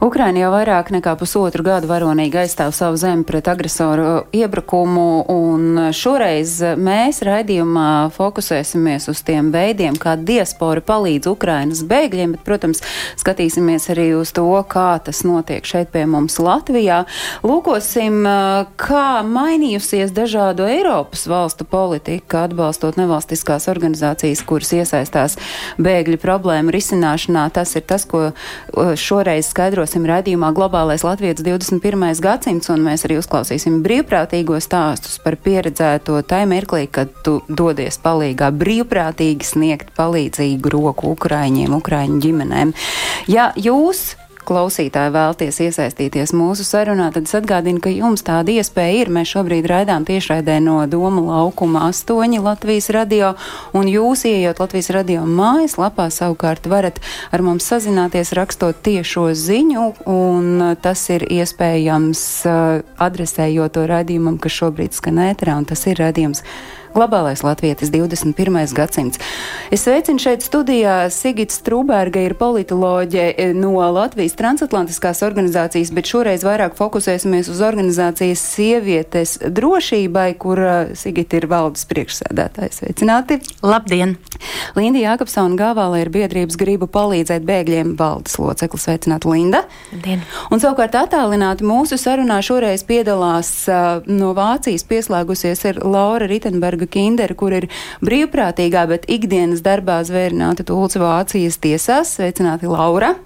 Ukraina jau vairāk nekā pusotru gadu varonīgi aizstāv savu zemi pret agresoru iebrukumu, un šoreiz mēs raidījumā fokusēsimies uz tiem veidiem, kā diaspora palīdz Ukrainas bēgļiem, bet, protams, skatīsimies arī uz to, kā tas notiek šeit pie mums Latvijā. Lūkosim, kā mainījusies dažādu Eiropas valstu politika, atbalstot nevalstiskās organizācijas, kuras iesaistās bēgļu problēmu risināšanā. Tas ir tas, ko šoreiz skaidros viesosim raidījumā Globālais Latvijas 21. gadsimts, un mēs arī uzklausīsim brīvprātīgo stāstus par pieredzēto tai mirklī, kad tu dodies palīgā brīvprātīgi sniegt palīdzīgu roku Ukraiņiem, Ukraiņu ģimenēm. Ja jūs klausītāji vēlties iesaistīties mūsu sarunā, tad es atgādinu, ka jums tāda iespēja ir. Mēs šobrīd raidām tiešraidē no Doma laukuma 8 Latvijas radio, un jūs, ieejot Latvijas radio mājaslapā, savukārt varat ar mums sazināties rakstot tiešo ziņu, un tas ir iespējams uh, adresējot to raidījumam, kas šobrīd skan ēterā, un tas ir raidījums Globālais latvietis 21. gadsimts. Es sveicinu šeit studijā Sigits Strūberga, ir politoloģe e, no Latvijas transatlantiskās organizācijas, bet šoreiz vairāk fokusēsimies uz organizācijas sievietes drošībai, kur e, Sigita ir valdes priekšsēdētājs. Sveicināti! Labdien! Linda Jākapsona Gāvāla ir biedrības gribu palīdzēt bēgļiem valdes loceklis. Sveicināti, Linda! Labdien! Un savukārt attālināti mūsu sarunā šoreiz piedalās uh, no Vācijas pieslēgusies ir Laura Ritenberga Ingeborga Kindera, kur ir brīvprātīgā, bet ikdienas darbā zvērināta tulce Vācijas tiesās. Sveicināti, Laura!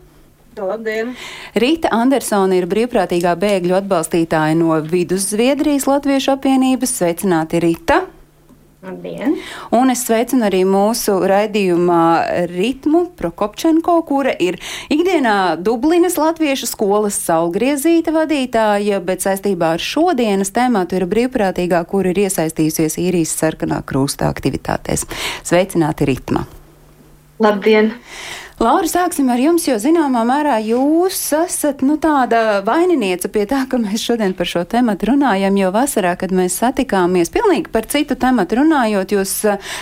Labdien! Rīta Andersona ir brīvprātīgā bēgļu atbalstītāja no Vidus-Zviedrijas Latviešu apvienības. Sveicināti, Rīta! Labdien! Un es sveicinu arī mūsu raidījumā Ritmu Prokopčenko, kura ir ikdienā Dublinas Latviešu skolas saulgriezīta vadītāja, bet saistībā ar šodienas tēmātu ir brīvprātīgā, kur ir iesaistījusies īrijas sarkanā krūsta aktivitātēs. Sveicināti Ritma! Labdien! Laura, sāksim ar jums, jo zināmā mērā jūs esat nu, tāda vaininiece pie tā, ka mēs šodien par šo tematu runājam, jo vasarā, kad mēs satikāmies, pilnīgi par citu tematu runājot, jūs uh,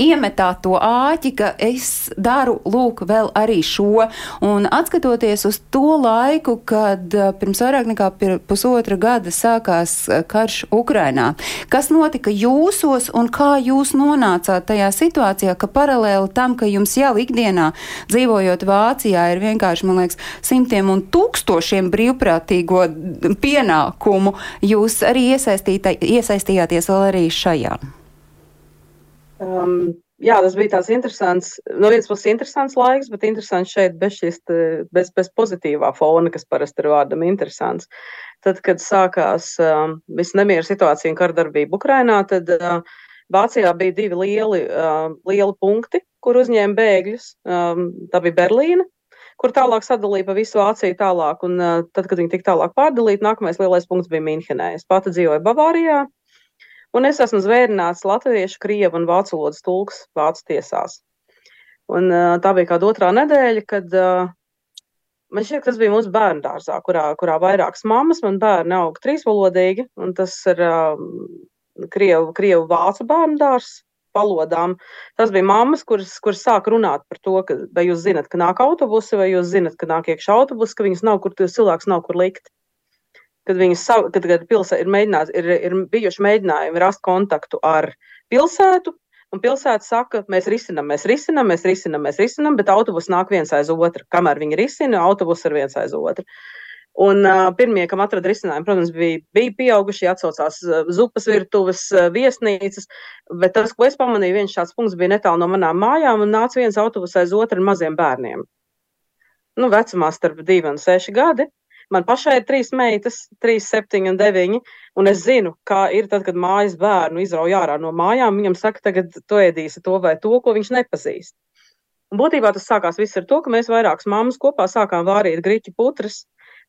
iemetāt to āķi, ka es daru lūk vēl arī šo. Un atskatoties uz to laiku, kad uh, pirms vairāk nekā pusotra gada sākās karš Ukrainā, kas notika jūsos un kā jūs nonācāt tajā situācijā, ka paralēli tam, ka jums jau ikdienā dzīvojot Vācijā, ir vienkārši, man liekas, simtiem un tūkstošiem brīvprātīgo pienākumu. Jūs arī iesaistījāties vēl arī šajā. Um, jā, tas bija tāds interesants, no vienas puses interesants laiks, bet interesants šeit bez, šis, bez, bez pozitīvā fona, kas parasti ir vārdam interesants. Tad, kad sākās um, viss nemieru situācija un kardarbība Ukrainā, tad uh, Vācijā bija divi lieli, uh, lieli punkti, kur uzņēma bēgļus. Um, tā bija Berlīna, kur tālāk sadalīja pa visu Vāciju tālāk. Un uh, tad, kad viņi tika tālāk pārdalīti, nākamais lielais punkts bija Minhenē. Es pati dzīvoju Bavārijā, un es esmu zvērināts latviešu, krievu un vācu valodas tulks vācu tiesās. Un, uh, tā bija kāda otrā nedēļa, kad uh, man šķiet, tas bija mūsu bērnu dārzā, kurā, kurā vairākas mammas, man bērni aug trīsvalodīgi, un tas ir uh, krievu, krievu vācu bērnu dārzs valodām. Tas bija mammas, kuras, kuras sāk runāt par to, ka, vai jūs zinat, ka nāk autobusi, vai jūs zinat, ka nāk iekšā autobusi, ka viņas nav kur, cilvēks nav kur likt. Kad viņas sav, kad, kad pilsē ir, ir, ir bijuši mēģinājumi rast kontaktu ar pilsētu, un pilsēta saka, mēs risinām, mēs risinām, mēs risinām, mēs risinām, bet autobus nāk viens aiz otru. Kamēr viņi risina, autobus ir viens aiz otru. Un uh, pirmie, kam atrada risinājumu, protams, bija, bija pieaugušie, atsaucās uh, zupas virtuves, uh, viesnīcas, bet tas, ko es pamanīju, viens šāds punkts bija netālu no manām mājām, un nāca viens autobus aiz otru ar maziem bērniem. Nu, vecumā starp divi un seši gadi. Man pašai ir trīs meitas, trīs, septiņi un deviņi, un es zinu, kā ir tad, kad mājas bērnu izrauj ārā no mājām, viņam saka, tagad tu ēdīsi to vai to, ko viņš nepazīst. Un būtībā tas sākās viss ar to, ka mēs vairākas mammas kopā sākām vārīt griķu putras,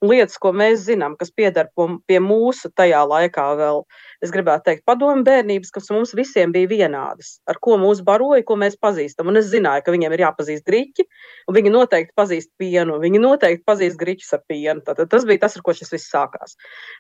lietas, ko mēs zinām, kas pieder pie mūsu tajā laikā vēl es gribētu teikt, padomu bērnības, kas mums visiem bija vienādas, ar ko mūs baroja, ko mēs pazīstam. Un es zināju, ka viņiem ir jāpazīst griķi, un viņi noteikti pazīst pienu, viņi noteikti pazīst griķus ar pienu. Tātad tas bija tas, ar ko šis viss sākās.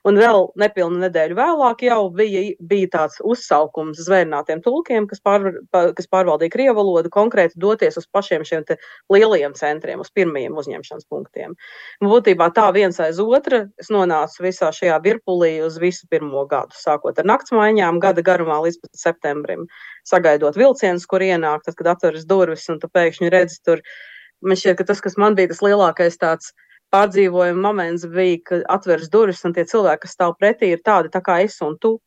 Un vēl nepilnu nedēļu vēlāk jau bija, bija tāds uzsaukums zvērnātiem tulkiem, kas, pār, kas pārvaldīja krievu valodu, konkrēti doties uz pašiem šiem lielajiem centriem, uz pirmajiem uzņemšanas punktiem. Un būtībā tā viens aiz otra es nonācu visā šajā virpulī uz visu pirmo gadu, sākot ar naktsmaiņām, gada garumā līdz septembrim, sagaidot vilcienus, kur ienāk, tad, kad atveras durvis, un tu pēkšņi redzi tur. Man šķiet, ka tas, kas man bija tas lielākais tāds pārdzīvojuma moments, bija, ka atveras durvis, un tie cilvēki, kas stāv pretī, ir tādi tā kā es un tu.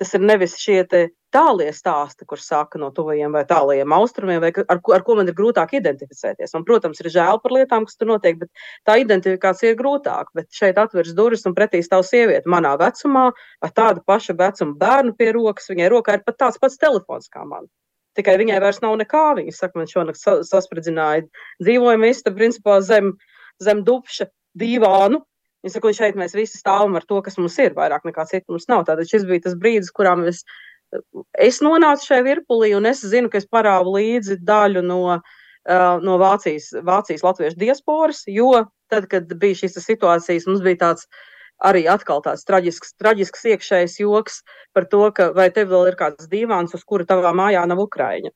Tas ir nevis šie tālie stāsti, kur saka no tuvajiem vai tālajiem austrumiem, vai ar, ar ko man ir grūtāk identificēties. Un, protams, ir žēl par lietām, kas tur notiek, bet tā identifikācija ir grūtāka. Bet šeit atveras durvis un pretī stāv sieviete manā vecumā, ar tādu pašu vecumu bērnu pie rokas. Viņai rokā ir pat tāds pats telefons kā man. Tikai viņai vairs nav nekā. Viņa saka, man šonakt saspridzināja dzīvojumu istabu, principā zem, zem dupša divānu. Viņa saka, šeit mēs visi stāvam ar to, kas mums ir, vairāk nekā citu mums nav. Tātad šis bija tas brīdis, kurā mēs, es nonācu šajā virpulī, un es zinu, ka es parāvu līdzi daļu no, uh, no Vācijas, Vācijas latviešu diasporas, jo tad, kad bija šīs situācijas, mums bija tāds arī atkal tāds traģisks, traģisks iekšējs joks par to, ka vai tev vēl ir kāds divāns, uz kura tavā mājā nav Ukraiņa.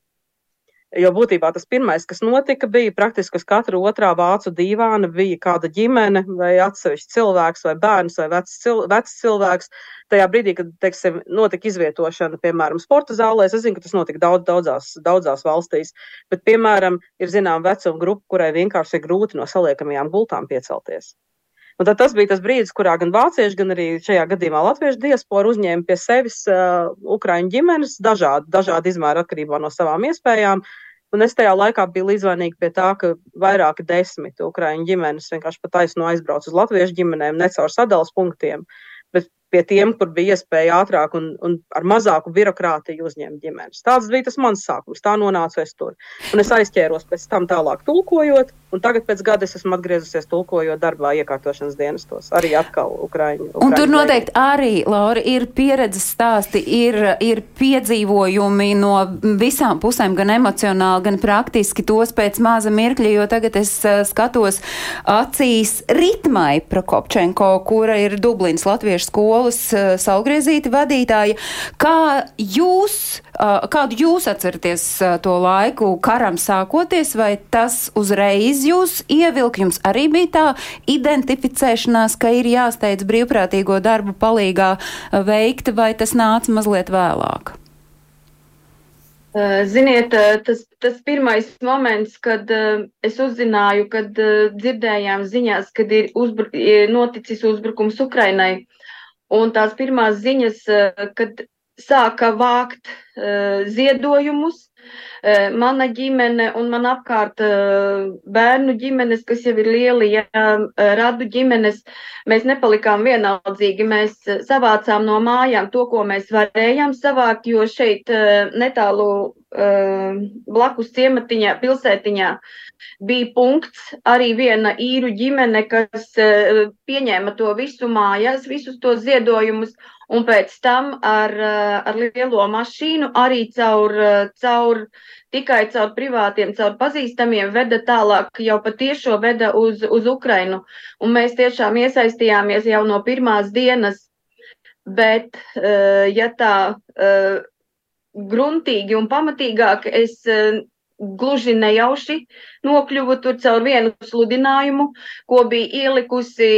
Jo būtībā tas pirmais, kas notika, bija praktiski uz katra otrā vācu divāna bija kāda ģimene, vai atsevišķs cilvēks, vai bērns, vai vecs, cil vecs cilvēks. Tajā brīdī, kad teiksim, notika izvietošana, piemēram, sporta zālēs, es zinu, ka tas notika daudz, daudzās, daudzās valstīs, bet, piemēram, ir zinām vecuma grupa, kurai vienkārši ir grūti no saliekamajām gultām piecelties. Un tad tas bija tas brīdis, kurā gan vācieši, gan arī šajā gadījumā latviešu diaspora uzņēma pie sevis uh, ukraiņu ģimenes, dažādi, dažādi izmēri atkarībā no savām iespējām. Un es tajā laikā biju līdzvainīga pie tā, ka vairāki desmit ukraiņu ģimenes vienkārši pa taisno aizbrauca uz latviešu ģimenēm, ne caur sadalas punktiem, bet pie tiem, kur bija iespēja ātrāk un, un ar mazāku birokrātiju uzņemt ģimenes. Tāds bija tas mans sākums, tā nonācu es tur. Un es aizķēros pēc tam tālāk tulkojot, un tagad pēc gada es esmu atgriezusies tulkojot darbā iekārtošanas dienestos, arī atkal Ukraiņu. Ukraiņu un tur noteikti arī, Laura, ir pieredzes stāsti, ir, ir piedzīvojumi no visām pusēm, gan emocionāli, gan praktiski tos pēc maza mirkļa, jo tagad es uh, skatos acīs Ritmai Prokopčenko, kura ir Dublinas Latviešu skola skolas uh, saulgriezīti vadītāja. Kā jūs, uh, kādu jūs atceraties uh, to laiku karam sākoties, vai tas uzreiz jūs ievilk, jums arī bija tā identificēšanās, ka ir jāsteidz brīvprātīgo darbu palīgā veikt, vai tas nāca mazliet vēlāk? Ziniet, tas, tas pirmais moments, kad uh, es uzzināju, kad uh, dzirdējām ziņās, kad ir uzbru, noticis uzbrukums Ukrainai, Un tās pirmās ziņas, eh, kad sāka vākt uh, ziedojumus, uh, mana ģimene un man apkārt bērnu ģimenes, kas jau ir lieli, ja, radu ģimenes, mēs nepalikām vienaldzīgi. Mēs savācām no mājām to, ko mēs varējām savākt, jo šeit netālu blakus ciematiņā, pilsētiņā bija punkts, arī viena īru ģimene, kas uh, pieņēma to visu mājās, visus tos ziedojumus, un pēc tam ar, uh, ar lielo mašīnu arī caur, uh, caur tikai caur privātiem, caur pazīstamiem veda tālāk, jau patiešo veda uz, uz Ukrainu. Un mēs tiešām iesaistījāmies jau no pirmās dienas, bet, ja tā gruntīgi un pamatīgāk, es gluži nejauši nokļuvu tur caur vienu sludinājumu, ko bija ielikusi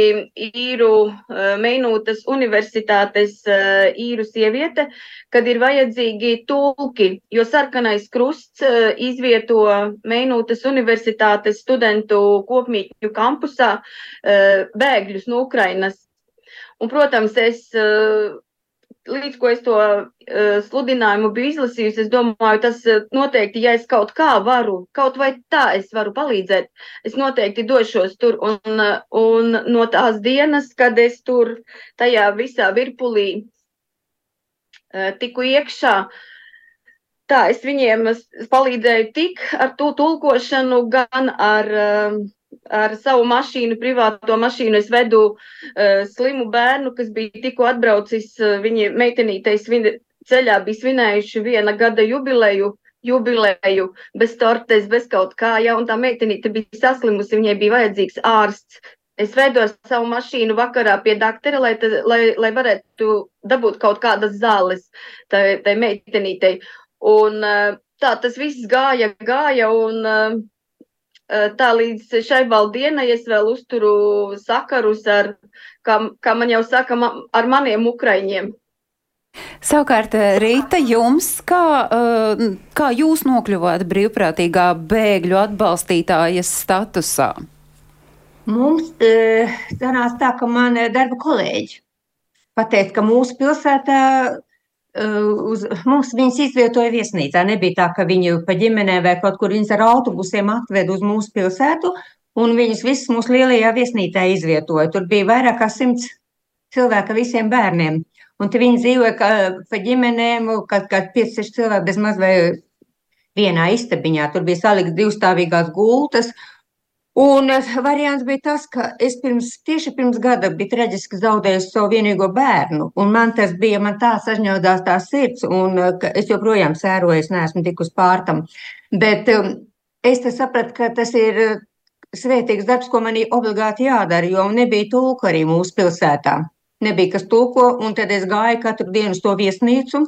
īru eh, Meinūtas universitātes eh, īru sieviete, kad ir vajadzīgi tulki, jo sarkanais krusts eh, izvieto Meinūtas universitātes studentu kopmītņu kampusā bēgļus no Ukrainas. Un, protams, es līdz ko es to uh, sludinājumu biju izlasījusi, es domāju, tas uh, noteikti, ja es kaut kā varu, kaut vai tā es varu palīdzēt, es noteikti došos tur. Un, uh, un no tās dienas, kad es tur tajā visā virpulī uh, tiku iekšā, tā es viņiem palīdzēju tik ar to tulkošanu, gan ar. Uh, ar savu mašīnu, privāto mašīnu. Es vedu uh, slimu bērnu, kas bija tikko atbraucis. Uh, viņa meitenītei svin, ceļā bija svinējuši viena gada jubileju. Jubileju, bez tortes, bez kaut kā, ja, un tā meitenīte bija saslimusi, viņai bija vajadzīgs ārsts. Es veidoju savu mašīnu vakarā pie doktora, lai, lai, lai varētu dabūt kaut kādas zāles tai, tai meitenītei. Un tā tas viss gāja, gāja, un Eh, tā līdz šai valdienai es vēl uzturu sakarus ar, kā, kā man jau saka, ma, ar maniem ukraiņiem. Savukārt, eh, Rīta, jums, kā, eh, kā jūs nokļuvāt brīvprātīgā bēgļu atbalstītājas statusā? Mums sanāca tā, ka man darba kolēģi pateica, ka mūsu pilsētā uz, mums viņas izvietoja viesnīcā. Nebija tā, ka viņi pa ģimenē vai kaut kur viņas ar autobusiem atved uz mūsu pilsētu, un viņas visas mūsu lielajā viesnīcā izvietoja. Tur bija vairāk kā simts cilvēku visiem bērniem. Un te viņi dzīvoja ka, pa ģimenēm, kad, kad 5-6 cilvēki bez maz vai vienā istabiņā. Tur bija salikts divstāvīgās gultas, Un eh, variants bija tas, ka es pirms, tieši pirms gada biju traģiski zaudējusi savu vienīgo bērnu, man tas bija, man tā sažņaudās tā sirds, un eh, es joprojām sēroju, es neesmu tikus pārtam. Bet um, es sapratu, ka tas ir eh, svētīgs darbs, ko man ir obligāti jādara, jo nebija tulku arī mūsu pilsētā. Nebija kas tulko, un tad es gāju katru dienu uz to viesnīcu,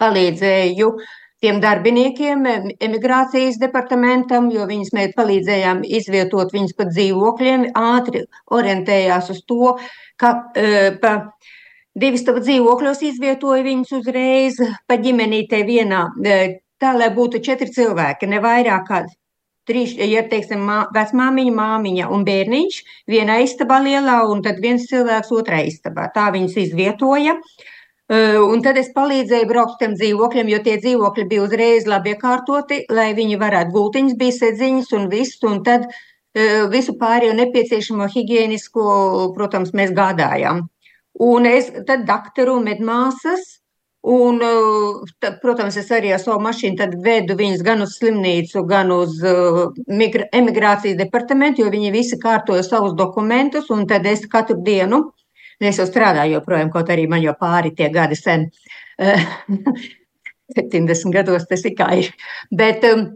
palīdzēju uh, tiem darbiniekiem, emigrācijas departamentam, jo viņas mēs palīdzējām izvietot viņus pa dzīvokļiem, ātri orientējās uz to, ka uh, pa divas tava dzīvokļos izvietoja viņus uzreiz pa ģimenītē vienā, tā lai būtu četri cilvēki, ne vairāk kā trīs, ja teiksim, mā, vecmāmiņa, māmiņa un bērniņš vienā istabā lielā un tad viens cilvēks otrā istabā. Tā viņus izvietoja. Uh, Un tad es palīdzēju braukt tiem dzīvokļiem, jo tie dzīvokļi bija uzreiz labi iekārtoti, lai viņi varētu gultiņas, bija sedziņas un viss. Un tad visu pārējo nepieciešamo higiēnisko, protams, mēs gādājām. Un es tad doktoru medmāsas, un, tad, protams, es arī ar savu mašīnu vedu viņus gan uz slimnīcu, gan uz emigrācijas departamentu, jo viņi visi kārtoja savus dokumentus, tad es katru dienu Es jau strādāju joprojām, kaut arī man jau pāri tie gadi sen. 70 gados tas ir kā ir. Bet um,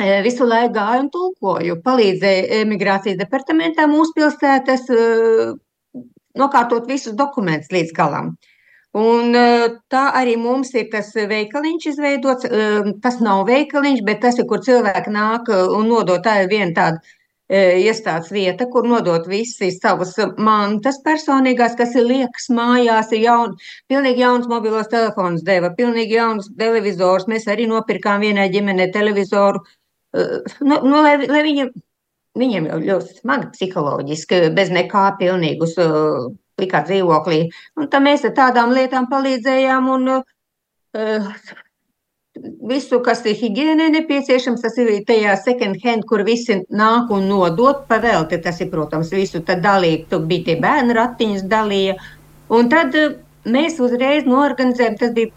eh, visu laiku gāju un tulkoju, palīdzēju emigrācijas departamentā mūsu pilsētas uh, nokārtot visus dokumentus līdz galam. Un, tā arī mums ir tas veikaliņš izveidots. Tas nav veikaliņš, bet tas ir, kur cilvēki nāk un nodot tā tāda E, iestādes vieta, kur nodot visas savas mantas personīgās, kas ir liekas mājās, ir jaun, pilnīgi jauns mobilos telefons deva, pilnīgi jauns televizors. Mēs arī nopirkām vienai ģimenei televizoru, e, nu, nu, lai, lai viņa, viņiem jau ļoti smagi psiholoģiski, bez nekā pilnīgus likā dzīvoklī. Un tā mēs ar tādām lietām palīdzējām un uh, visu, kas ir higiēnai nepieciešams, tas ir tajā second hand, kur visi nāk un nodot pavelti. Tas ir, protams, visu tad dalīt, tur bija tie bērnu ratiņas dalīja. Un tad eh, mēs uzreiz norganizējam, tas bija,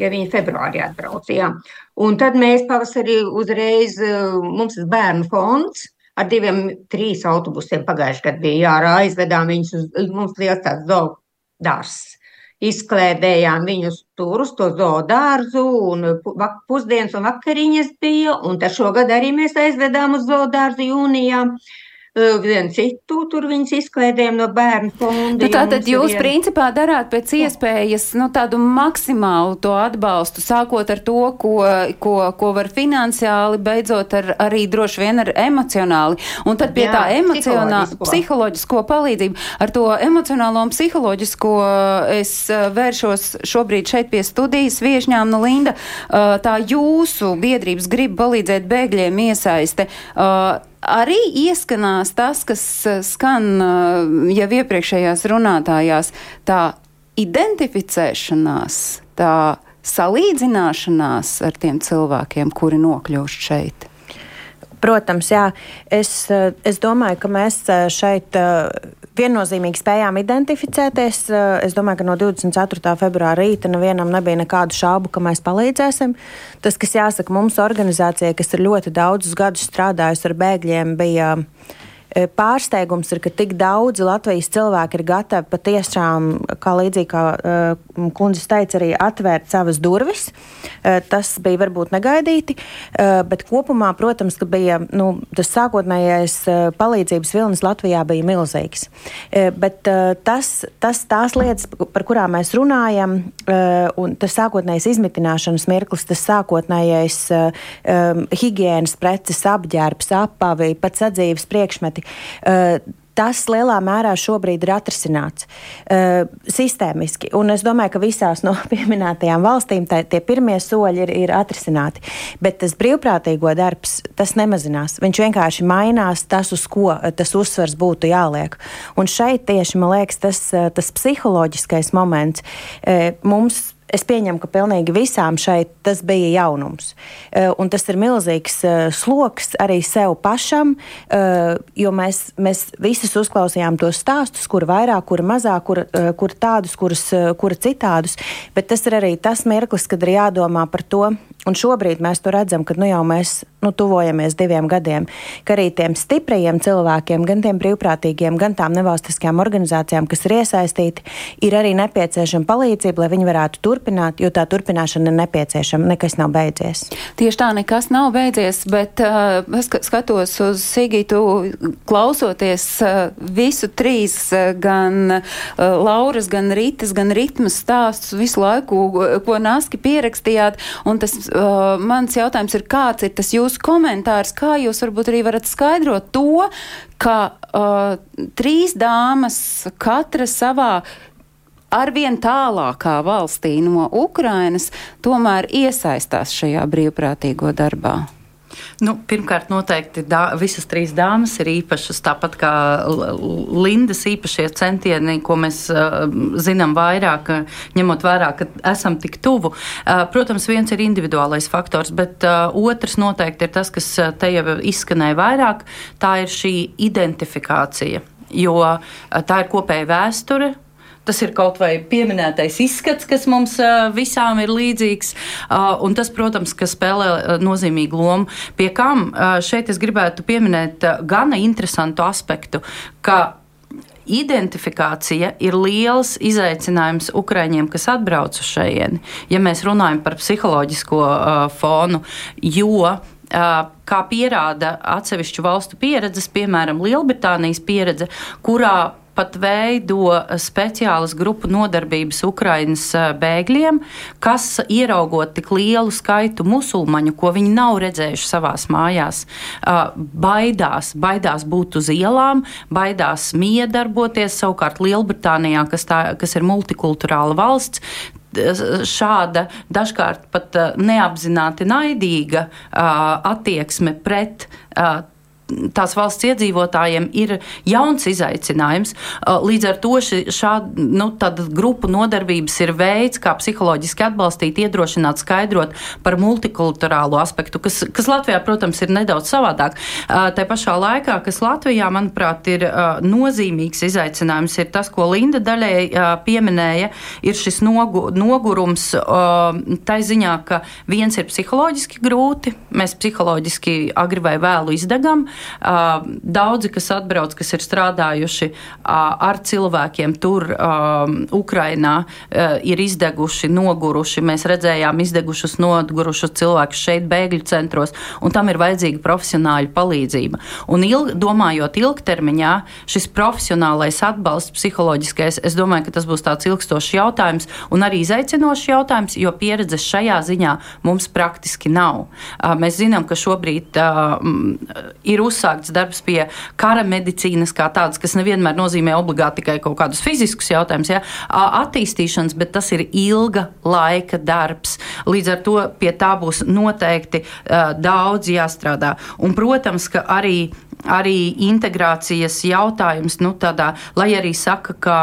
ja viņi februārī atbraucījām. Un tad mēs pavasarī uzreiz, eh, mums ir bērnu fonds, ar diviem, trīs autobusiem pagājušajā gadā bija jārā, aizvedām viņus uz mums liels tāds zoodārs izklēdējām viņus tur uz to zoodārzu, un pusdienas un vakariņas bija, un tad šogad arī mēs aizvedām uz zoodārzu jūnijā. Uh, vienu citu, tur viņas izklaidējām no bērnu fonda. Nu, tātad jūs vien... principā darāt pēc iespējas nu, tādu maksimālu to atbalstu, sākot ar to, ko, ko, ko var finansiāli, beidzot ar, arī droši vien ar emocionāli. Un tad pie Jā, tā emocionāla, psiholoģisko palīdzību, ar to emocionālo un psiholoģisko es vēršos šobrīd šeit pie studijas viešņām, nu Linda, tā jūsu biedrības grib palīdzēt bēgļiem iesaiste. Arī ieskanās tas, kas eh, skan eh, jau iepriekšējās runātājās, tā identificēšanās, tā salīdzināšanās ar tiem cilvēkiem, kuri nokļūst šeit. Protams, jā. Es, eh, es domāju, ka mēs šeit viennozīmīgi spējām identificēties. Es domāju, ka no 24. februāra rīta nevienam nebija nekādu šaubu, ka mēs palīdzēsim. Tas, kas jāsaka mums organizācijai, kas ir ļoti daudzus gadus strādājusi ar bēgļiem, bija pārsteigums ir, ka tik daudzi Latvijas cilvēki ir gatavi patiešām, kā līdzīgi kā uh, kundzes teica, arī atvērt savas durvis. Uh, tas bija varbūt negaidīti, bet kopumā, protams, ka bija nu, tas sākotnējais palīdzības vilnis Latvijā bija milzīgs. Bet tas, tas, tās lietas, par kurām mēs runājam, un tas sākotnējais izmitināšanas mirklis, tas sākotnējais higiēnas preces, apģērbs, apavi, pat sadzīves priekšmeti. Uh, tas lielā mērā šobrīd ir atrisināts uh, sistēmiski. Un es domāju, ka visās no pieminētajām valstīm tā, tie pirmie soļi ir, ir atrisināti. Bet tas brīvprātīgo darbs, tas nemazinās. Viņš vienkārši mainās tas, uz ko tas uzsvers būtu jāliek. Un šeit tieši, man liekas, tas, tas psiholoģiskais moments uh, mums Es pieņemu, ka pilnīgi visām šeit tas bija jaunums. Uh, un tas ir milzīgs uh, sloks arī sev pašam, uh, jo mēs, mēs visas uzklausījām tos stāstus, kur vairāk, kur mazāk, kur, kur tādus, kurus, kur citādus. Bet tas ir arī tas mirklis, kad ir jādomā par to, un šobrīd mēs to redzam, ka nu jau mēs nu, tuvojamies diviem gadiem, ka arī tiem stiprajiem cilvēkiem, gan tiem brīvprātīgiem, gan tām nevalstiskajām organizācijām, kas ir iesaistīti, ir arī nepieciešama palīdzība, lai viņi varētu turpināt, jo tā turpināšana ir nepieciešama. Nekas nav beidzies. Tieši tā, nekas nav beidzies, bet uh, es skatos uz Sigītu, klausoties uh, visu trīs, uh, gan uh, Lauras, gan Rītas, gan Ritmas stāstus visu laiku, uh, ko Naski pierakstījāt. Un tas uh, mans jautājums ir, kāds ir tas jūsu komentārs, kā jūs varbūt arī varat skaidrot to, ka uh, trīs dāmas katra savā arvien tālākā valstī no Ukrainas tomēr iesaistās šajā brīvprātīgo darbā? Nu, pirmkārt, noteikti dā, visas trīs dāmas ir īpašas, tāpat kā Lindas īpašie centieni, ko mēs uh, zinām vairāk, ņemot vērā, ka esam tik tuvu. Uh, protams, viens ir individuālais faktors, bet uh, otrs noteikti ir tas, kas te jau izskanēja vairāk, tā ir šī identifikācija. Jo tā ir kopēja vēsture, Tas ir kaut vai pieminētais izskats, kas mums visām ir līdzīgs, un tas, protams, ka spēlē nozīmīgu lomu. Pie kam šeit es gribētu pieminēt gana interesantu aspektu, ka identifikācija ir liels izaicinājums Ukraiņiem, kas atbrauc uz šejieni, ja mēs runājam par psiholoģisko uh, fonu, jo uh, kā pierāda atsevišķu valstu pieredzes, piemēram, Lielbritānijas pieredze, kurā pat veido speciālas grupu nodarbības Ukrainas bēgļiem, kas ieraugot tik lielu skaitu musulmaņu, ko viņi nav redzējuši savās mājās, baidās, baidās būt uz ielām, baidās miedarboties. Savukārt Lielbritānijā, kas, tā, kas ir multikulturāla valsts, šāda dažkārt pat neapzināti naidīga attieksme pret tās valsts iedzīvotājiem ir jauns izaicinājums. Uh, līdz ar to šāda nu, grupu nodarbības ir veids, kā psiholoģiski atbalstīt, iedrošināt, skaidrot par multikulturālo aspektu, kas, kas Latvijā, protams, ir nedaudz savādāk. Uh, tā pašā laikā, kas Latvijā, manuprāt, ir uh, nozīmīgs izaicinājums, ir tas, ko Linda daļēji pieminēja, ir šis nogu, nogurums tā ziņā, ka viens ir psiholoģiski grūti, mēs psiholoģiski agri vai vēlu izdegam, Daudzi, kas atbrauc, kas ir strādājuši ar cilvēkiem tur, Ukrainā, ir izdeguši, noguruši. Mēs redzējām izdegušus, nogurušus cilvēkus šeit, bēgļu centros, un tam ir vajadzīga profesionāļa palīdzība. Un ilg, domājot ilgtermiņā, šis profesionālais atbalsts, psiholoģiskais, es domāju, ka tas būs tāds ilgstošs jautājums un arī izaicinošs jautājums, jo pieredzes šajā ziņā mums praktiski nav. Mēs zinām, ka šobrīd uh, ir uzsākts darbs pie kara medicīnas, kā tādas, kas nevienmēr nozīmē obligāti tikai kaut kādus fiziskus jautājumus, ja, attīstīšanas, bet tas ir ilga laika darbs. Līdz ar to pie tā būs noteikti uh, daudz jāstrādā. Un, protams, ka arī arī integrācijas jautājums, nu, tādā, lai arī saka, ka,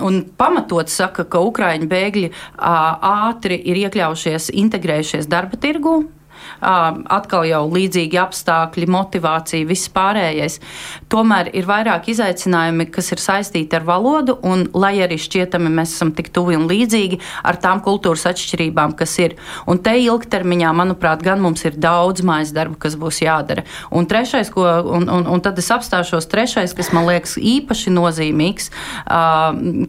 un pamatot saka, ka Ukraiņu bēgļi ātri ir iekļaujušies, integrējušies darba tirgū. Atkal jau līdzīgi apstākļi, motivācija, viss pārējais. Tomēr ir vairāk izaicinājumi, kas ir saistīti ar valodu, un lai arī šķietami mēs esam tik tuvi un līdzīgi ar tām kultūras atšķirībām, kas ir. Un te ilgtermiņā, manuprāt, gan mums ir daudz mājas darbu, kas būs jādara. Un trešais, ko, un, un, un tad es apstāšos trešais, kas man liekas īpaši nozīmīgs,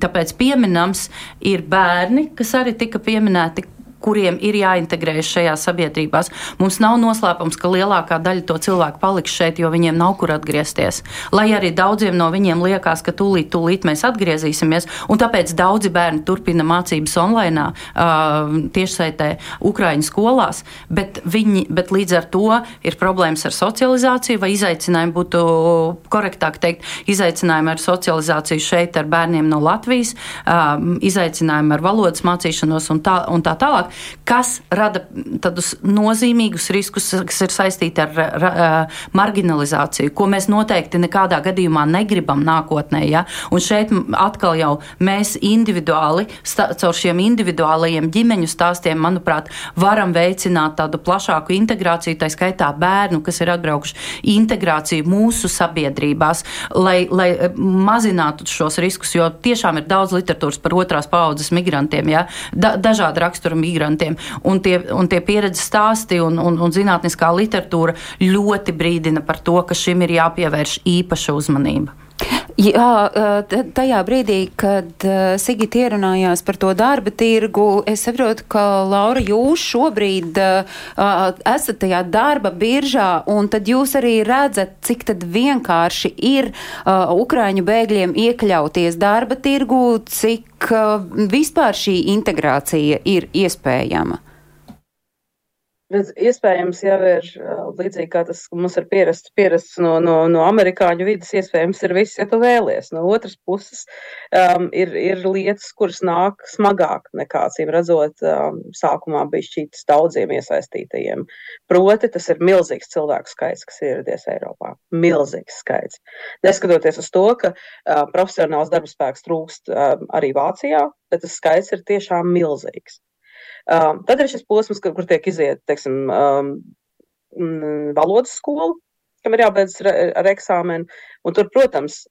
tāpēc pieminams, ir bērni, kas arī tika pieminēti, kuriem ir jāintegrējas šajā sabiedrībā. Mums nav noslēpums, ka lielākā daļa to cilvēku paliks šeit, jo viņiem nav kur atgriezties. Lai arī daudziem no viņiem liekas, ka tūlīt, tūlīt mēs atgriezīsimies, un tāpēc daudzi bērni turpina mācības online, uh, tiešsaitē, Ukraiņu skolās, bet, viņi, bet līdz ar to ir problēmas ar socializāciju, vai izaicinājumi būtu korektāk teikt, izaicinājumi ar socializāciju šeit ar bērniem no Latvijas, uh, izaicinājumi ar valodas mācīšanos un tā, un tā tālāk kas rada tādus nozīmīgus riskus, kas ir saistīti ar, ar, ar marginalizāciju, ko mēs noteikti nekādā gadījumā negribam nākotnē. Ja? Un šeit atkal jau mēs individuāli, caur šiem individuālajiem ģimeņu stāstiem, manuprāt, varam veicināt tādu plašāku integrāciju, tā skaitā bērnu, kas ir atbraukuši, integrāciju mūsu sabiedrībās, lai, lai mazinātu šos riskus, jo tiešām ir daudz literatūras par otrās paudzes migrantiem, ja? da, dažāda rakstura migrantiem migrantiem. Un tie, un tie pieredzes stāsti un, un, un zinātniskā literatūra ļoti brīdina par to, ka šim ir jāpievērš īpaša uzmanība. Jā, tajā brīdī, kad Sigita ierunājās par to darba tirgu, es saprotu, ka Laura, jūs šobrīd esat tajā darba biržā, un tad jūs arī redzat, cik tad vienkārši ir Ukraiņu bēgļiem iekļauties darba tirgu, cik vispār šī integrācija ir iespējama. Bet iespējams jau ir līdzīgi kā tas mums ir pierasts, pierasts no, no, no amerikāņu vidas, iespējams ir viss, ja tu vēlies. No otras puses, um, ir, ir lietas, kuras nāk smagāk nekā, cīm redzot, um, sākumā bija šķītas daudziem iesaistītajiem. Proti, tas ir milzīgs cilvēku skaits, kas ieradies Eiropā. Milzīgs skaits. Neskatoties uz to, ka uh, profesionāls darbspēks trūkst uh, arī Vācijā, bet tas skaits ir tiešām milzīgs. Um, tad ir šis posms, kur, kur tiek iziet, teiksim, um, valodas skolu, kam ir jābeidz ar, ar eksāmenu. Un tur, protams,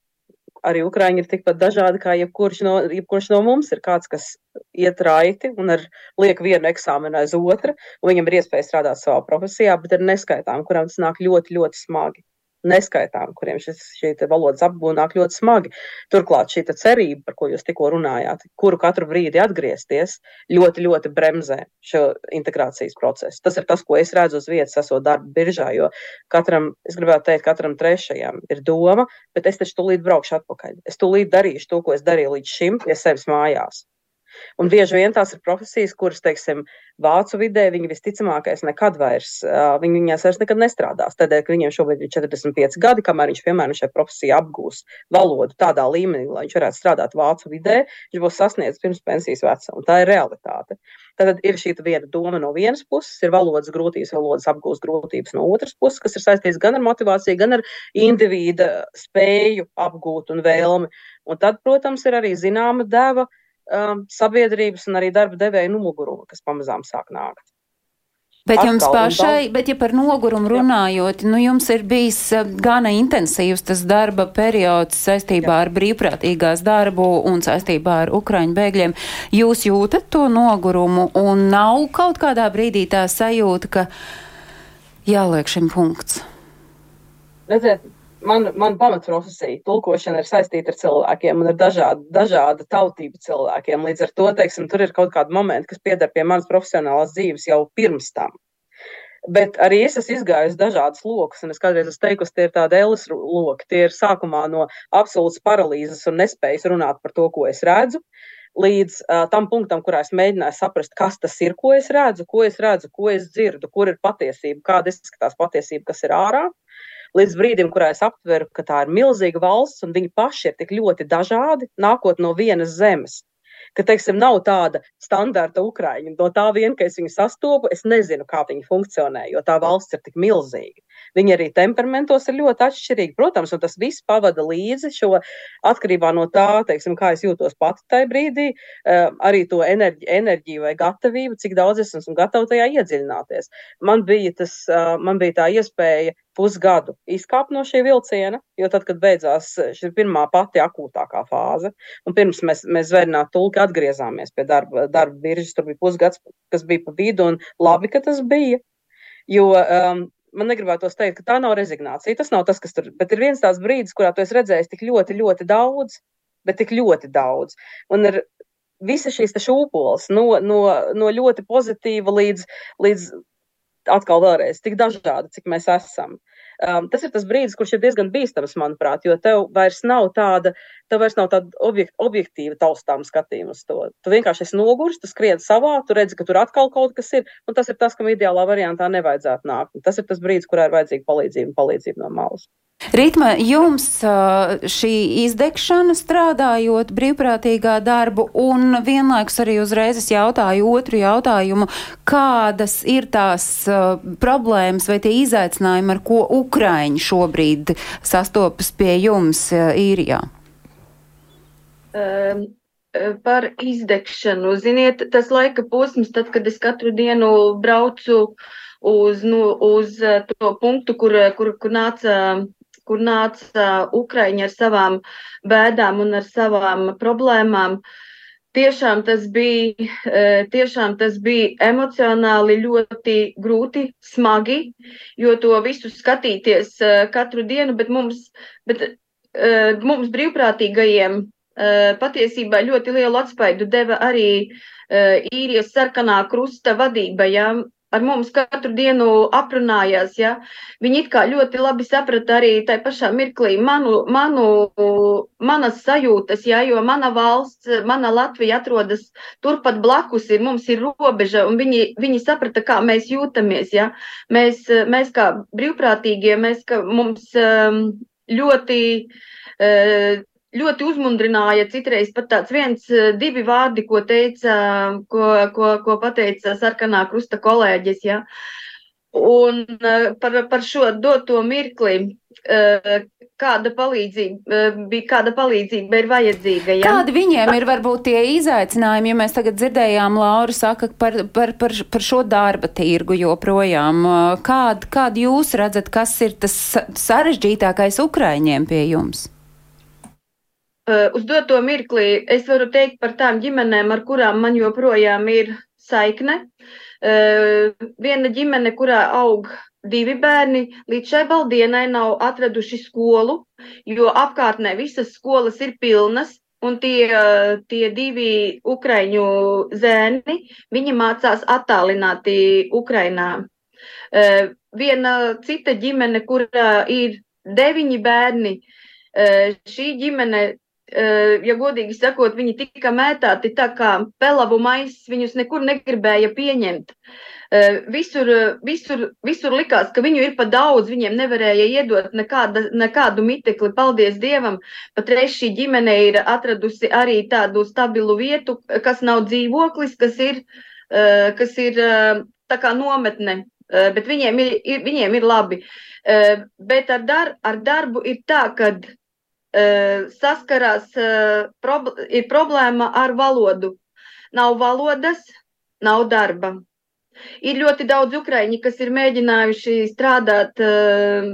arī Ukrāņi ir tikpat dažādi kā jebkurš no, jebkurš no mums. Ir kāds, kas iet raiti un ar, liek vienu eksāmenu aiz otru, un viņam ir iespēja strādāt savā profesijā, bet ir neskaitām, kurām tas nāk ļoti, ļoti smagi neskaitām, kuriem šis, šī valodas apgūna nāk ļoti smagi. Turklāt šī cerība, par ko jūs tikko runājāt, kuru katru brīdi atgriezties, ļoti, ļoti bremzē šo integrācijas procesu. Tas ir tas, ko es redzu uz vietas, esot darba biržā, jo katram, es gribētu teikt, katram trešajam ir doma, bet es taču tūlīt braukšu atpakaļ. Es tūlīt darīšu to, ko es darīju līdz šim, pie sevis mājās. Un bieži vien tās ir profesijas, kuras, teiksim, vācu vidē viņi visticamākais nekad vairs, viņi viņās vairs nekad nestrādās. Tādēļ, ka viņiem šobrīd ir 45 gadi, kamēr viņš, piemēram, šai profesijai apgūs valodu tādā līmenī, lai viņš varētu strādāt vācu vidē, viņš būs sasniedzis pirms pensijas vecuma. Tā ir realitāte. Tad ir šī viena doma no vienas puses, ir valodas grūtības, valodas apgūst grūtības no otras puses, kas ir saistīts gan ar motivāciju, gan ar individu spēju apgūt un vēlmi. Un tad, protams, ir arī zināma deva um, sabiedrības un arī darba devēja nogurumu, kas pamazām sāk nākt. Bet Atkal, jums pašai, bet ja par nogurumu runājot, nu jums ir bijis uh, gana intensīvs tas darba periods saistībā Jā. ar brīvprātīgās darbu un saistībā ar Ukraiņu bēgļiem. Jūs jūtat to nogurumu un nav kaut kādā brīdī tā sajūta, ka jāliek šim punkts? Redziet, man, man pamatprofesija, tulkošana ir saistīta ar cilvēkiem un ar dažādu, dažādu tautību cilvēkiem. Līdz ar to, teiksim, tur ir kaut kādi momenti, kas pieder pie manas profesionālās dzīves jau pirms tam. Bet arī es esmu izgājis dažādas lokus, un es kādreiz esmu teikusi, tie ir tādi elis loki. Tie ir sākumā no absolūtas paralīzes un nespējas runāt par to, ko es redzu, līdz uh, tam punktam, kurā es mēģināju saprast, kas tas ir, ko es redzu, ko es redzu, ko es dzirdu, kur ir patiesība, kāda izskatās patiesība, kas ir ārā līdz brīdim, kurā es aptveru, ka tā ir milzīga valsts un viņi paši ir tik ļoti dažādi, nākot no vienas zemes. Ka, teiksim, nav tāda standarta ukrāņa. No tā vien, ka es viņu sastopu, es nezinu, kā viņi funkcionē, jo tā valsts ir tik milzīga. Viņi arī temperamentos ir ļoti atšķirīgi. Protams, un tas viss pavada līdzi šo atkarībā no tā, teiksim, kā es jūtos pati tajā brīdī, uh, arī to enerģi, enerģiju vai gatavību, cik daudz es esmu gatava tajā iedziļināties. Man bija, tas, uh, man bija tā iespēja pusgadu izkāpt no šī vilciena, jo tad, kad beidzās šī pirmā pati akūtākā fāze, un pirms mēs, mēs zvērnāt tulki atgriezāmies pie darba, darba viržas, tur bija pusgads, kas bija pa vidu, un labi, ka tas bija. Jo um, man negribētos teikt, ka tā nav rezignācija. Tas nav tas, kas tur, bet ir viens tās brīdis, kurā tu esi redzējis tik ļoti, ļoti daudz, bet tik ļoti daudz. Un ir visa šīs šūpoles no, no, no ļoti pozitīva līdz, līdz atkal vēlreiz tik dažādi, cik mēs esam. Um, tas ir tas brīdis, kurš ir diezgan bīstams, manuprāt, jo tev vairs nav tāda, tev vairs nav tāda objekt, objektīva taustām skatījuma uz to. Tu vienkārši esi noguris, tu skrien savā, tu redzi, ka tur atkal kaut kas ir, un tas ir tas, kam ideālā variantā nevajadzētu nākt. Un tas ir tas brīdis, kurā ir vajadzīga palīdzība un palīdzība no malas. Ritma, jums šī izdegšana strādājot brīvprātīgā darbu un vienlaikus arī uzreiz es jautāju otru jautājumu, kādas ir tās problēmas vai tie izaicinājumi, ar ko Ukraiņi šobrīd sastopas pie jums īrijā? Um. Par izdegšanu. Ziniet, tas laika posms, tad, kad es katru dienu braucu uz, nu, uz to punktu, kur, kur, kur nāca kur nāca Ukraiņi ar savām bēdām un ar savām problēmām. Tiešām tas bija, e, tiešām tas bija emocionāli ļoti grūti, smagi, jo to visu skatīties e, katru dienu, bet mums, bet, e, mums brīvprātīgajiem patiesībā ļoti lielu atspaidu deva arī īrijas sarkanā krusta vadība. Ja? Ar mums katru dienu aprunājās. Ja? Viņi it kā ļoti labi saprata arī tajā pašā mirklī manu, manu, manas sajūtas, ja? jo mana valsts, mana Latvija atrodas turpat blakus, ir, mums ir robeža, un viņi, viņi saprata, kā mēs jūtamies. Ja? Mēs, mēs kā brīvprātīgie, mēs, ka mums um, ļoti uh, ļoti uzmundrināja citreiz pat tāds viens, eh, divi vārdi, ko teica, ko, ko, ko pateica sarkanā krusta kolēģis. Ja. Un eh, par, par šo doto mirkli, eh, kāda palīdzība, bija, kāda palīdzība ir vajadzīga. Ja? Kādi viņiem ir varbūt tie izaicinājumi, ja mēs tagad dzirdējām Lauru saka par, par, par, par šo darba tirgu joprojām? Kād, kād jūs redzat, kas ir tas sarežģītākais Ukraiņiem pie jums? Uh, uz doto mirklī es varu teikt par tām ģimenēm, ar kurām man joprojām ir saikne. Uh, viena ģimene, kurā aug divi bērni, līdz šai baldienai nav atraduši skolu, jo apkārtnē visas skolas ir pilnas. Un tie, tie divi ukraiņu zēni, viņi mācās attālināti Ukrainā. Uh, viena cita ģimene, kurā ir deviņi bērni, šī ģimene Eh, ja godīgi sakot, viņi tika mētāti tā kā pelavu maisis, viņus nekur negribēja pieņemt. Eh, visur, visur, visur likās, ka viņu ir pa daudz, viņiem nevarēja iedot nekāda, nekādu mitekli. Paldies Dievam! Patreiz šī ģimene ir atradusi arī tādu stabilu vietu, kas nav dzīvoklis, kas ir, eh, kas ir tā kā nometne, bet viņiem ir, viņiem ir labi. Bet ar, dar, ar darbu ir tā, ka saskarās, prob ir problēma ar valodu. Nav valodas, nav darba. Ir ļoti daudz ukraiņi, kas ir mēģinājuši strādāt uh,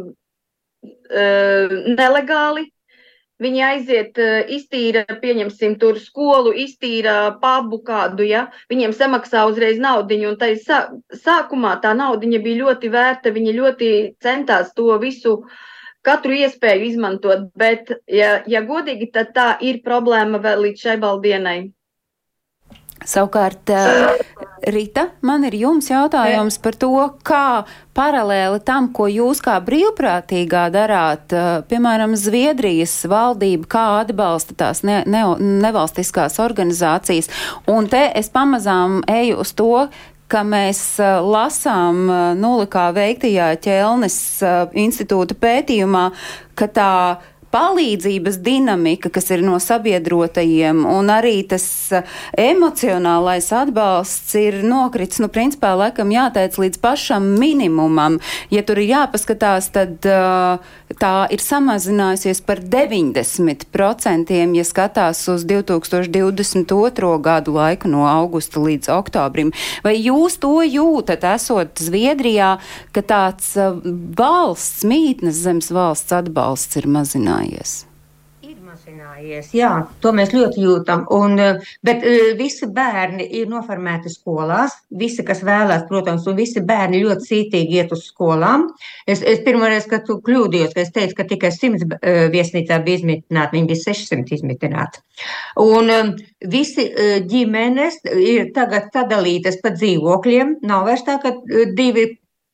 uh, nelegāli. Viņi aiziet, uh, iztīra, pieņemsim, tur skolu, iztīra pubu kādu, ja viņiem samaksā uzreiz naudiņu, un tai sā, sākumā tā naudiņa bija ļoti vērta, viņi ļoti centās to visu uh, katru iespēju izmantot, bet, ja, ja godīgi, tad tā ir problēma vēl līdz šai baldienai. Savukārt, eh, Rita, man ir jums jautājums par to, kā paralēli tam, ko jūs kā brīvprātīgā darāt, eh, piemēram, Zviedrijas valdība, kā atbalsta tās ne, ne, nevalstiskās organizācijas. Un te es pamazām eju uz to, ka mēs lasām nulikā veiktajā ķelnes institūta pētījumā, ka tā palīdzības dinamika, kas ir no sabiedrotajiem, un arī tas uh, emocionālais atbalsts ir nokritis, nu, principā, laikam jāteic līdz pašam minimumam. Ja tur ir jāpaskatās, tad uh, tā ir samazinājusies par 90%, ja skatās uz 2022. gadu laiku no augusta līdz oktobrim. Vai jūs to jūtat, esot Zviedrijā, ka tāds uh, valsts, mītnes zemes valsts atbalsts ir mazinājies? Mazinājies. Jā, to mēs ļoti jūtam. Un, eh, bet eh, visi bērni ir noformēti skolās. Visi, kas vēlās, protams, un visi bērni ļoti cītīgi iet uz skolām. Es, es pirmoreiz, kad tu kļūdījos, ka es teicu, ka tikai 100 eh, viesnīcā bija izmitināti, viņi bija 600 izmitināti. Un visi ģimenes ir tagad sadalītas pa dzīvokļiem. Nav vairs tā, ka divi,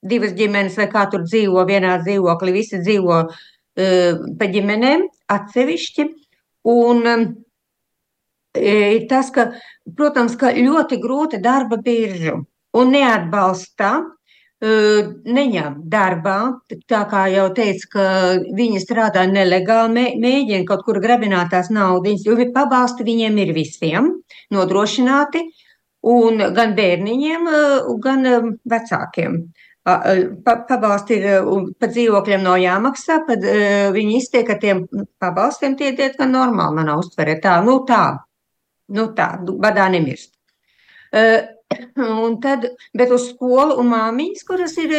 divas ģimenes vai kā tur dzīvo vienā dzīvoklī, visi dzīvo pa ģimenēm atsevišķi. Un e, tas, ka, protams, ka ļoti grūta darba birža un neatbalsta, e, neņem darbā, tā kā jau teicu, ka viņi strādā nelegāli, mēģina kaut kur grabināt tās naudas, jo pabalsti viņiem ir visiem nodrošināti, un gan bērniņiem, gan vecākiem. Pabalsti ir par dzīvokļiem nav jāmaksā, tad viņi iztiek ar tiem pabalstiem, tie diezgan normāli manā uztverē. Tā, nu tā, nu tā, badā nemirst. Un tad, bet uz skolu un māmiņas, kuras ir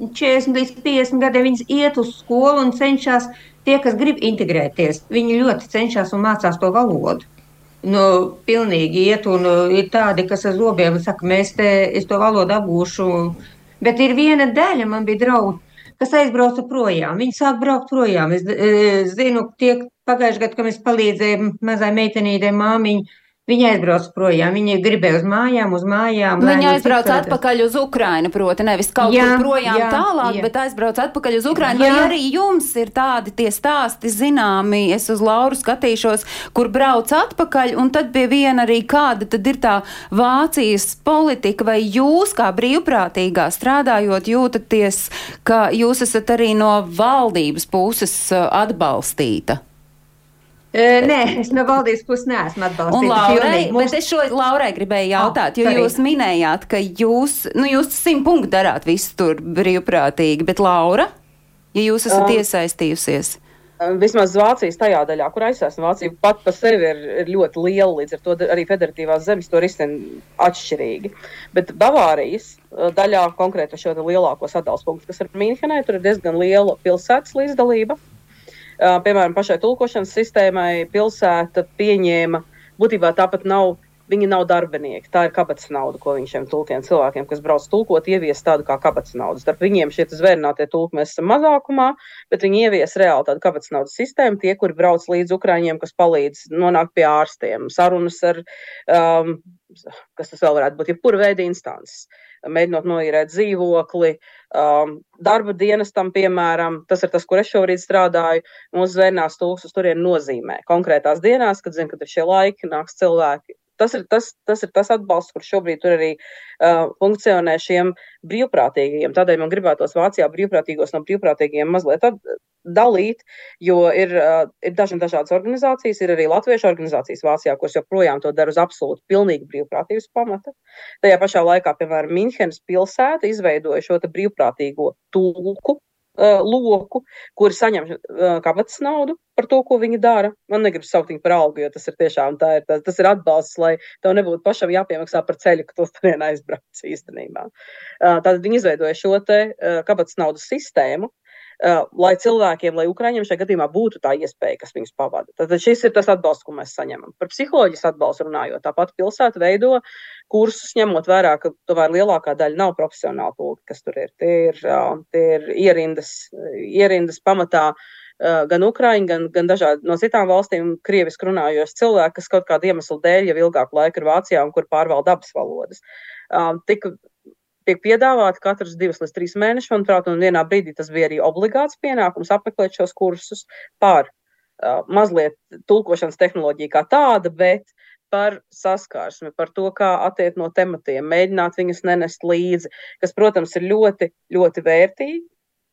40 līdz 50 gadiem, viņas iet uz skolu un cenšas, tie, kas grib integrēties, viņi ļoti cenšas un mācās to valodu. Nu, pilnīgi iet un ir tādi, kas ar zobiem saka, mēs te, es to valodu apgūšu Bet ir viena daļa, man bija draugi, kas aizbrauca projām. Viņi sāk braukt projām. Es, es zinu, tie pagājušajā gadā, kad mēs palīdzējām mazai meitenītei māmiņai Viņa aizbrauca projām, viņa gribēja uz mājām, uz mājām. Viņa aizbrauca atpakaļ uz Ukrajinu, proti, nevis kaut jā, kur projām jā, tālāk, jā. bet aizbrauca atpakaļ uz Ukrajinu. Vai arī jums ir tādi tie stāsti zināmi, es uz Lauru skatīšos, kur brauc atpakaļ, un tad pie viena arī kāda tad ir tā Vācijas politika, vai jūs kā brīvprātīgā strādājot jūtaties, ka jūs esat arī no valdības puses uh, atbalstīta? Nē, es no valdības puses neesmu atbalstīta. Laurai, Mums... Bet es šo Laurai gribēju jautāt, oh, jo jūs minējāt, ka jūs, nu, jūs simt punktu darāt visu tur brīvprātīgi, bet Laura, ja jūs esat um, iesaistījusies? Vismaz Vācijas tajā daļā, kur es esmu, Vācija pat par sevi ir, ir ļoti liela, līdz ar to arī federatīvās zemes to risina atšķirīgi. Bet Bavārijas daļā, konkrēti šo lielāko sadalījuma punktu, kas ir Mīnhenē, tur ir diezgan liela pilsētas līdzdalība. Piemēram, pašai tulkošanas sistēmai pilsēta pieņēma, būtībā tāpat nav, viņi nav darbinieki. Tā ir kabatas nauda, ko viņš šiem tulkiem cilvēkiem, kas brauc tulkot, ievies tādu kā kabatas naudu. Starp viņiem šie zvērnātie tulki mēs esam mazākumā, bet viņi ievies reāli tādu kabatas naudas sistēmu. Tie, kuri brauc līdz Ukraiņiem, kas palīdz nonākt pie ārstiem, sarunas ar, um, kas tas vēl varētu būt, jebkura veida instances mēģinot noīrēt dzīvokli, um, darba dienestam, piemēram, tas ir tas, kur es šobrīd strādāju. Mūsu zvērnās tūkstoš uz turieni nozīmē konkrētās dienās, kad zinu, ka ir šie laiki, nāks cilvēki. Tas ir tas, tas ir tas atbalsts, kurš šobrīd arī uh, funkcionē šiem brīvprātīgajiem. Tādēļ man gribētos Vācijā brīvprātīgos no brīvprātīgajiem mazliet dalīt, jo ir, uh, ir dažna dažādas organizācijas, ir arī latviešu organizācijas Vācijā, kuras joprojām to dara uz absolūti pilnīgi brīvprātības pamata. Tajā pašā laikā, piemēram, Minhenes pilsēta izveidoja šo brīvprātīgo tulku uh, loku, kuri saņem uh, kabatas naudu par to, ko viņi dara. Man negribas saukt viņu par algu, jo tas ir tiešām tā ir, tas, tas ir atbalsts, lai tev nebūtu pašam jāpiemaksā par ceļu, ka tu uz turieni aizbrauc īstenībā. Uh, tātad viņi izveidoja šo te uh, kabatas naudas sistēmu, Uh, lai cilvēkiem, lai Ukraiņiem šajā gadījumā būtu tā iespēja, kas viņus pavada. Tad šis ir tas atbalsts, ko mēs saņemam. Par psiholoģijas atbalstu runājot, tāpat pilsēta veido kursus, ņemot vērā, ka tomēr lielākā daļa nav profesionāli tulki, kas tur ir. Tie ir, uh, tie ir ierindas, ierindas pamatā uh, gan Ukrāņi, gan, gan dažādi no citām valstīm, krieviski runājoši cilvēki, kas kaut kādu iemeslu dēļ jau ilgāku laiku ir Vācijā un kur pārvalda abas valodas. Tika tiek piedāvāti katrs divus līdz trīs mēnešus, manuprāt, un vienā brīdī tas bija arī obligāts pienākums apmeklēt šos kursus par uh, mazliet tulkošanas tehnoloģiju kā tāda, bet par saskarsmi, par to, kā attiekt no tematiem, mēģināt viņus nenest līdzi, kas, protams, ir ļoti, ļoti vērtīgi.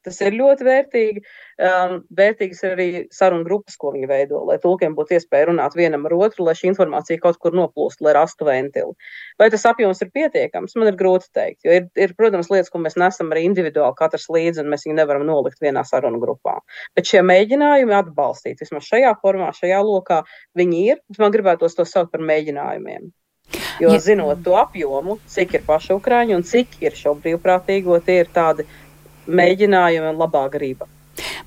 Tas ir ļoti vērtīgi. Um, vērtīgas ir arī sarunu grupas, ko viņi veido, lai tulkiem būtu iespēja runāt vienam ar otru, lai šī informācija kaut kur noplūst, lai rastu ventilu. Vai tas apjoms ir pietiekams, man ir grūti teikt. Jo ir, ir protams, lietas, ko mēs nesam arī individuāli katrs līdzi, un mēs viņu nevaram nolikt vienā sarunu grupā. Bet šie mēģinājumi atbalstīt, vismaz šajā formā, šajā lokā, viņi ir. Man gribētos to saukt par mēģinājumiem. Jo ja. zinot to apjomu, cik ir paši ukrāņi un cik ir šo brīvprātīgo, tie ir tādi mēģinājumi un labā griba.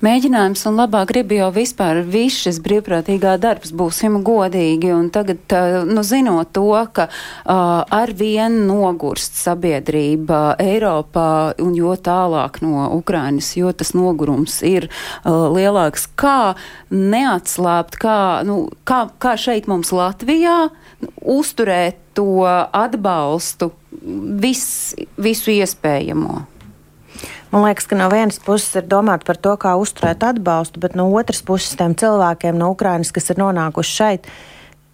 Mēģinājums un labā griba jau vispār viss šis brīvprātīgā darbs, būsim godīgi, un tagad, nu, zinot to, ka uh, ar vienu nogurst sabiedrība Eiropā un jo tālāk no Ukrainas, jo tas nogurums ir uh, lielāks, kā neatslāpt, kā, nu, kā, kā šeit mums Latvijā uzturēt to atbalstu vis, visu iespējamo. Man liekas, ka no vienas puses ir domāt par to, kā uzturēt atbalstu, bet no otras puses tiem cilvēkiem no Ukrainas, kas ir nonākuši šeit,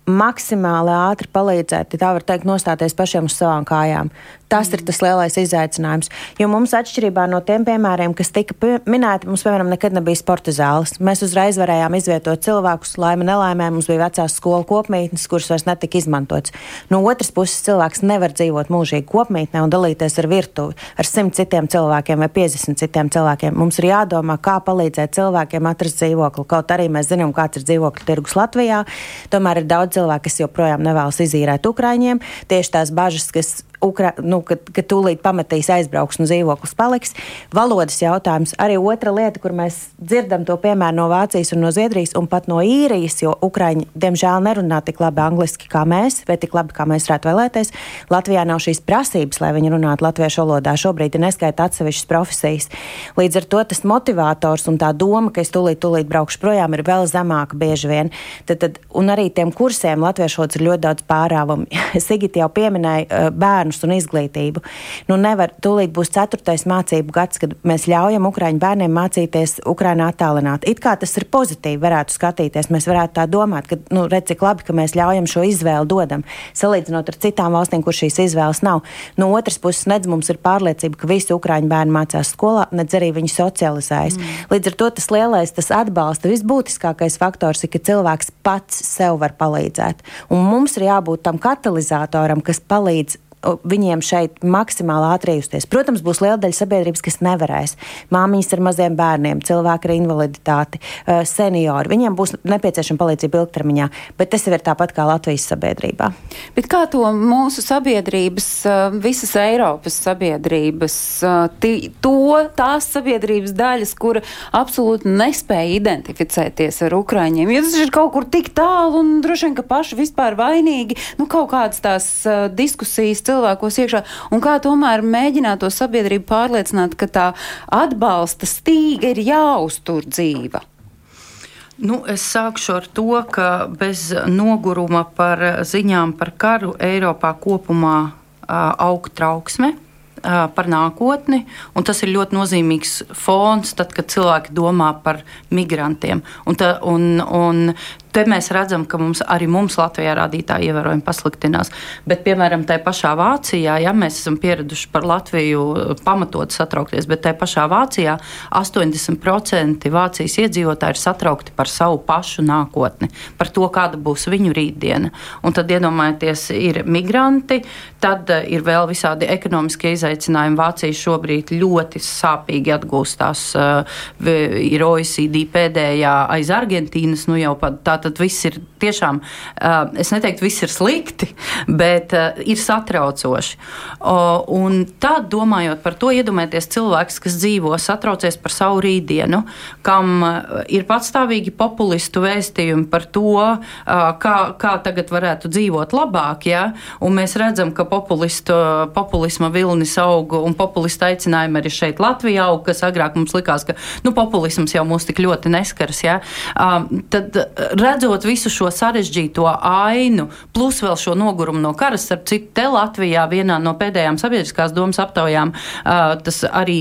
maksimāli ātri palīdzēt, ja tā var teikt, nostāties pašiem uz savām kājām. Tas mm. ir tas lielais izaicinājums. Jo mums, atšķirībā no tiem piemēriem, kas tika minēti, mums, piemēram, nekad nebija sporta zāles. Mēs uzreiz varējām izvietot cilvēkus, laime nelaimē. Mums bija vecās skolu kopmītnes, kuras vairs netika izmantotas. No otras puses, cilvēks nevar dzīvot mūžīgi kopmītnē un dalīties ar virtuvi, ar simt citiem cilvēkiem vai 50 citiem cilvēkiem. Mums ir jādomā, kā palīdzēt cilvēkiem atrast dzīvokli. Kaut arī mēs zinām, kāds ir dzīvokļu tirgus Latvijā. Tomēr ir daudz cilvēku, kas joprojām nevēlas izīrēt Ukraiņiem. Tieši tās bažas, kas Ukra, nu, kad, kad tūlīt pametīs, aizbrauks un dzīvoklis paliks. Valodas jautājums arī otra lieta, kur mēs dzirdam to piemēru no Vācijas un no Zviedrijas un pat no īrijas, jo Ukraiņi diemžēl nerunā tik labi angliski kā mēs, vai tik labi kā mēs varētu vēlēties. Latvijā nav šīs prasības, lai viņi runātu latviešu valodā. Šobrīd ir neskaita atsevišķas profesijas. Līdz ar to tas motivators un tā doma, ka es tūlīt, tūlīt braukšu projām, ir vēl zemāka bieži vien. Tad, tad, un arī tiem kursiem latviešu valodas ir ļoti daudz pārāvumu. Sigita jau pieminēja bērnu bērnus un izglītību. Nu, nevar, tūlīt būs ceturtais mācību gads, kad mēs ļaujam Ukraiņu bērniem mācīties Ukrainā attālināti. It kā tas ir pozitīvi, varētu skatīties. Mēs varētu tā domāt, ka, nu, redz, cik labi, ka mēs ļaujam šo izvēli dodam, salīdzinot ar citām valstīm, kur šīs izvēles nav. No otras puses, nedz mums ir pārliecība, ka visi Ukraiņu bērni mācās skolā, nedz arī viņi socializējas. Mm. Līdz ar to tas lielais, tas atbalsta, visbūtiskākais faktors ir, ka cilvēks pats sev var palīdzēt. Un mums ir jābūt tam katalizatoram, kas palīdz viņiem šeit maksimāli ātri justies. Protams, būs liela daļa sabiedrības, kas nevarēs. Māmiņas ar maziem bērniem, cilvēki ar invaliditāti, seniori. Viņiem būs nepieciešama palīdzība ilgtermiņā, bet tas jau ir tāpat kā Latvijas sabiedrībā. Bet kā to mūsu sabiedrības, visas Eiropas sabiedrības, to, tās sabiedrības daļas, kura absolūti nespēja identificēties ar Ukraiņiem, jo tas ir kaut kur tik tālu un droši vien, ka paši vispār vainīgi, nu kaut kādas tās diskusijas cilvēkos iekšā, un kā tomēr mēģināt to sabiedrību pārliecināt, ka tā atbalsta stīga ir jāuztur dzīva. Nu, es sākšu ar to, ka bez noguruma par ziņām par karu Eiropā kopumā aug trauksme par nākotni, un tas ir ļoti nozīmīgs fons, tad, kad cilvēki domā par migrantiem. Un, ta, un, un te mēs redzam, ka mums, arī mums Latvijā rādītāji ievērojami pasliktinās. Bet, piemēram, tajā pašā Vācijā, ja mēs esam pieraduši par Latviju pamatot satraukties, bet tajā pašā Vācijā 80% Vācijas iedzīvotāji ir satraukti par savu pašu nākotni, par to, kāda būs viņu rītdiena. Un tad iedomājieties, ir migranti, tad eh, ir vēl visādi ekonomiskie izaicinājumi. Vācija šobrīd ļoti sāpīgi atgūstās. Eh, ir OECD pēdējā aiz Argentīnas, nu jau pat tāda tad viss ir tiešām, es neteiktu, viss ir slikti, bet ir satraucoši. Un tad, domājot par to, iedomājieties cilvēks, kas dzīvo, satraucies par savu rītdienu, kam ir patstāvīgi populistu vēstījumi par to, kā, kā tagad varētu dzīvot labāk, ja? un mēs redzam, ka populisma vilnis aug un populista aicinājumi arī šeit Latvijā aug, kas agrāk mums likās, ka nu, populisms jau mūs tik ļoti neskars. Ja? Tad redzot visu šo sarežģīto ainu, plus vēl šo nogurumu no kara, starp citu, te Latvijā vienā no pēdējām sabiedriskās domas aptaujām, tas arī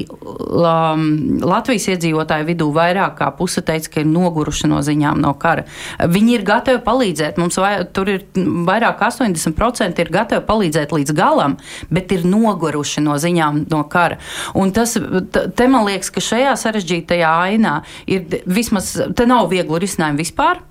Latvijas iedzīvotāju vidū vairāk kā puse teica, ka ir noguruši no ziņām no kara. Viņi ir gatavi palīdzēt, mums vai, tur ir vairāk kā 80% ir gatavi palīdzēt līdz galam, bet ir noguruši no ziņām no kara. Un tas, te man liekas, ka šajā sarežģītajā ainā ir vismaz, te nav vieglu risinājumu vispār.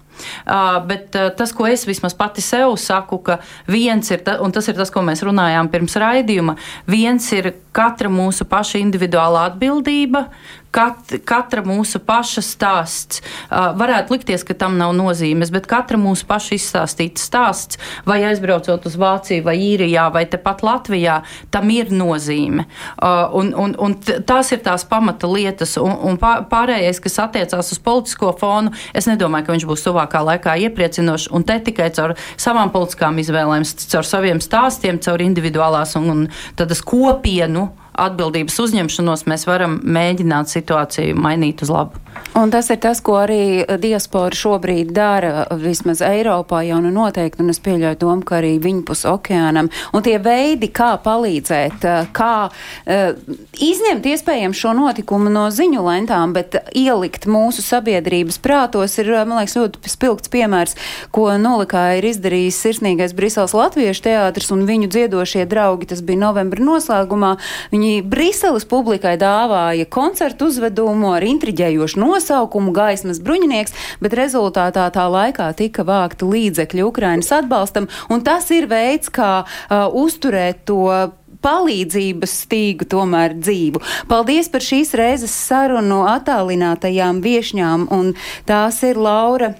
Uh, bet uh, tas, ko es vismaz pati sev saku, ka viens ir, ta, un tas ir tas, ko mēs runājām pirms raidījuma, viens ir katra mūsu paša individuāla atbildība, kat, katra mūsu paša stāsts. Uh, varētu likties, ka tam nav nozīmes, bet katra mūsu paša izstāstīta stāsts, vai aizbraucot uz Vāciju, vai Īrijā, vai tepat Latvijā, tam ir nozīme. Uh, un, un, un tās ir tās pamata lietas, un, un pārējais, kas attiecās uz politisko fonu, es nedomāju, ka viņš būs tuvākā laikā iepriecinošs, un te tikai caur savām politiskām izvēlēm, caur saviem stāstiem, caur individuālās un, un tādas kopienu atbildības uzņemšanos mēs varam mēģināt situāciju mainīt uz labu. Un tas ir tas, ko arī diaspora šobrīd dara, vismaz Eiropā jau nu noteikti, un es pieļauju domu, ka arī viņpus okeānam. Un tie veidi, kā palīdzēt, kā uh, izņemt iespējams šo notikumu no ziņu lentām, bet ielikt mūsu sabiedrības prātos, ir, man liekas, ļoti spilgts piemērs, ko Nolikā ir izdarījis sirsnīgais Briseles latviešu teātris un viņu dziedošie draugi. Tas bija novembra noslēgumā. Viņi Briseles publikai dāvāja koncertu uzvedumu ar intriģējošu nosaukumu Gaismas bruņinieks, bet rezultātā tā laikā tika vākti līdzekļi Ukrainas atbalstam, un tas ir veids, kā uh, uzturēt to palīdzības stīgu tomēr dzīvu. Paldies par šīs reizes sarunu attālinātajām viešņām, un tās ir Laura.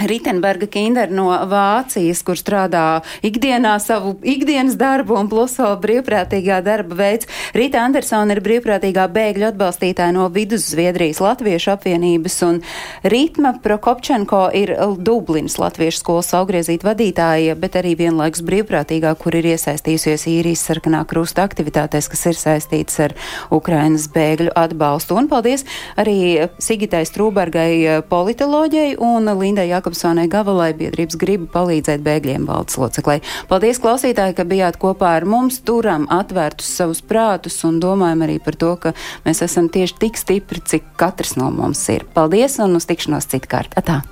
Ritenberga Kinder no Vācijas, kur strādā ikdienā savu ikdienas darbu un plus vēl brīvprātīgā darba veids. Rita Andersona ir brīvprātīgā bēgļu atbalstītāja no Vidus-Zviedrijas Latviešu apvienības un Ritma Prokopčenko ir Dublinas Latviešu skolas augriezīta vadītāja, bet arī vienlaikus brīvprātīgā, kur ir iesaistījusies īrijas sarkanā krusta aktivitātēs, kas ir saistītas ar Ukrainas bēgļu atbalstu. Un paldies arī Sigitai Strūbergai politoloģijai un Lindai Jākopai. Jākopsonai Gavalai biedrības griba palīdzēt bēgļiem valdes loceklai. Paldies, klausītāji, ka bijāt kopā ar mums, turam atvērtus savus prātus un domājam arī par to, ka mēs esam tieši tik stipri, cik katrs no mums ir. Paldies un uz tikšanos citkārt. Atā!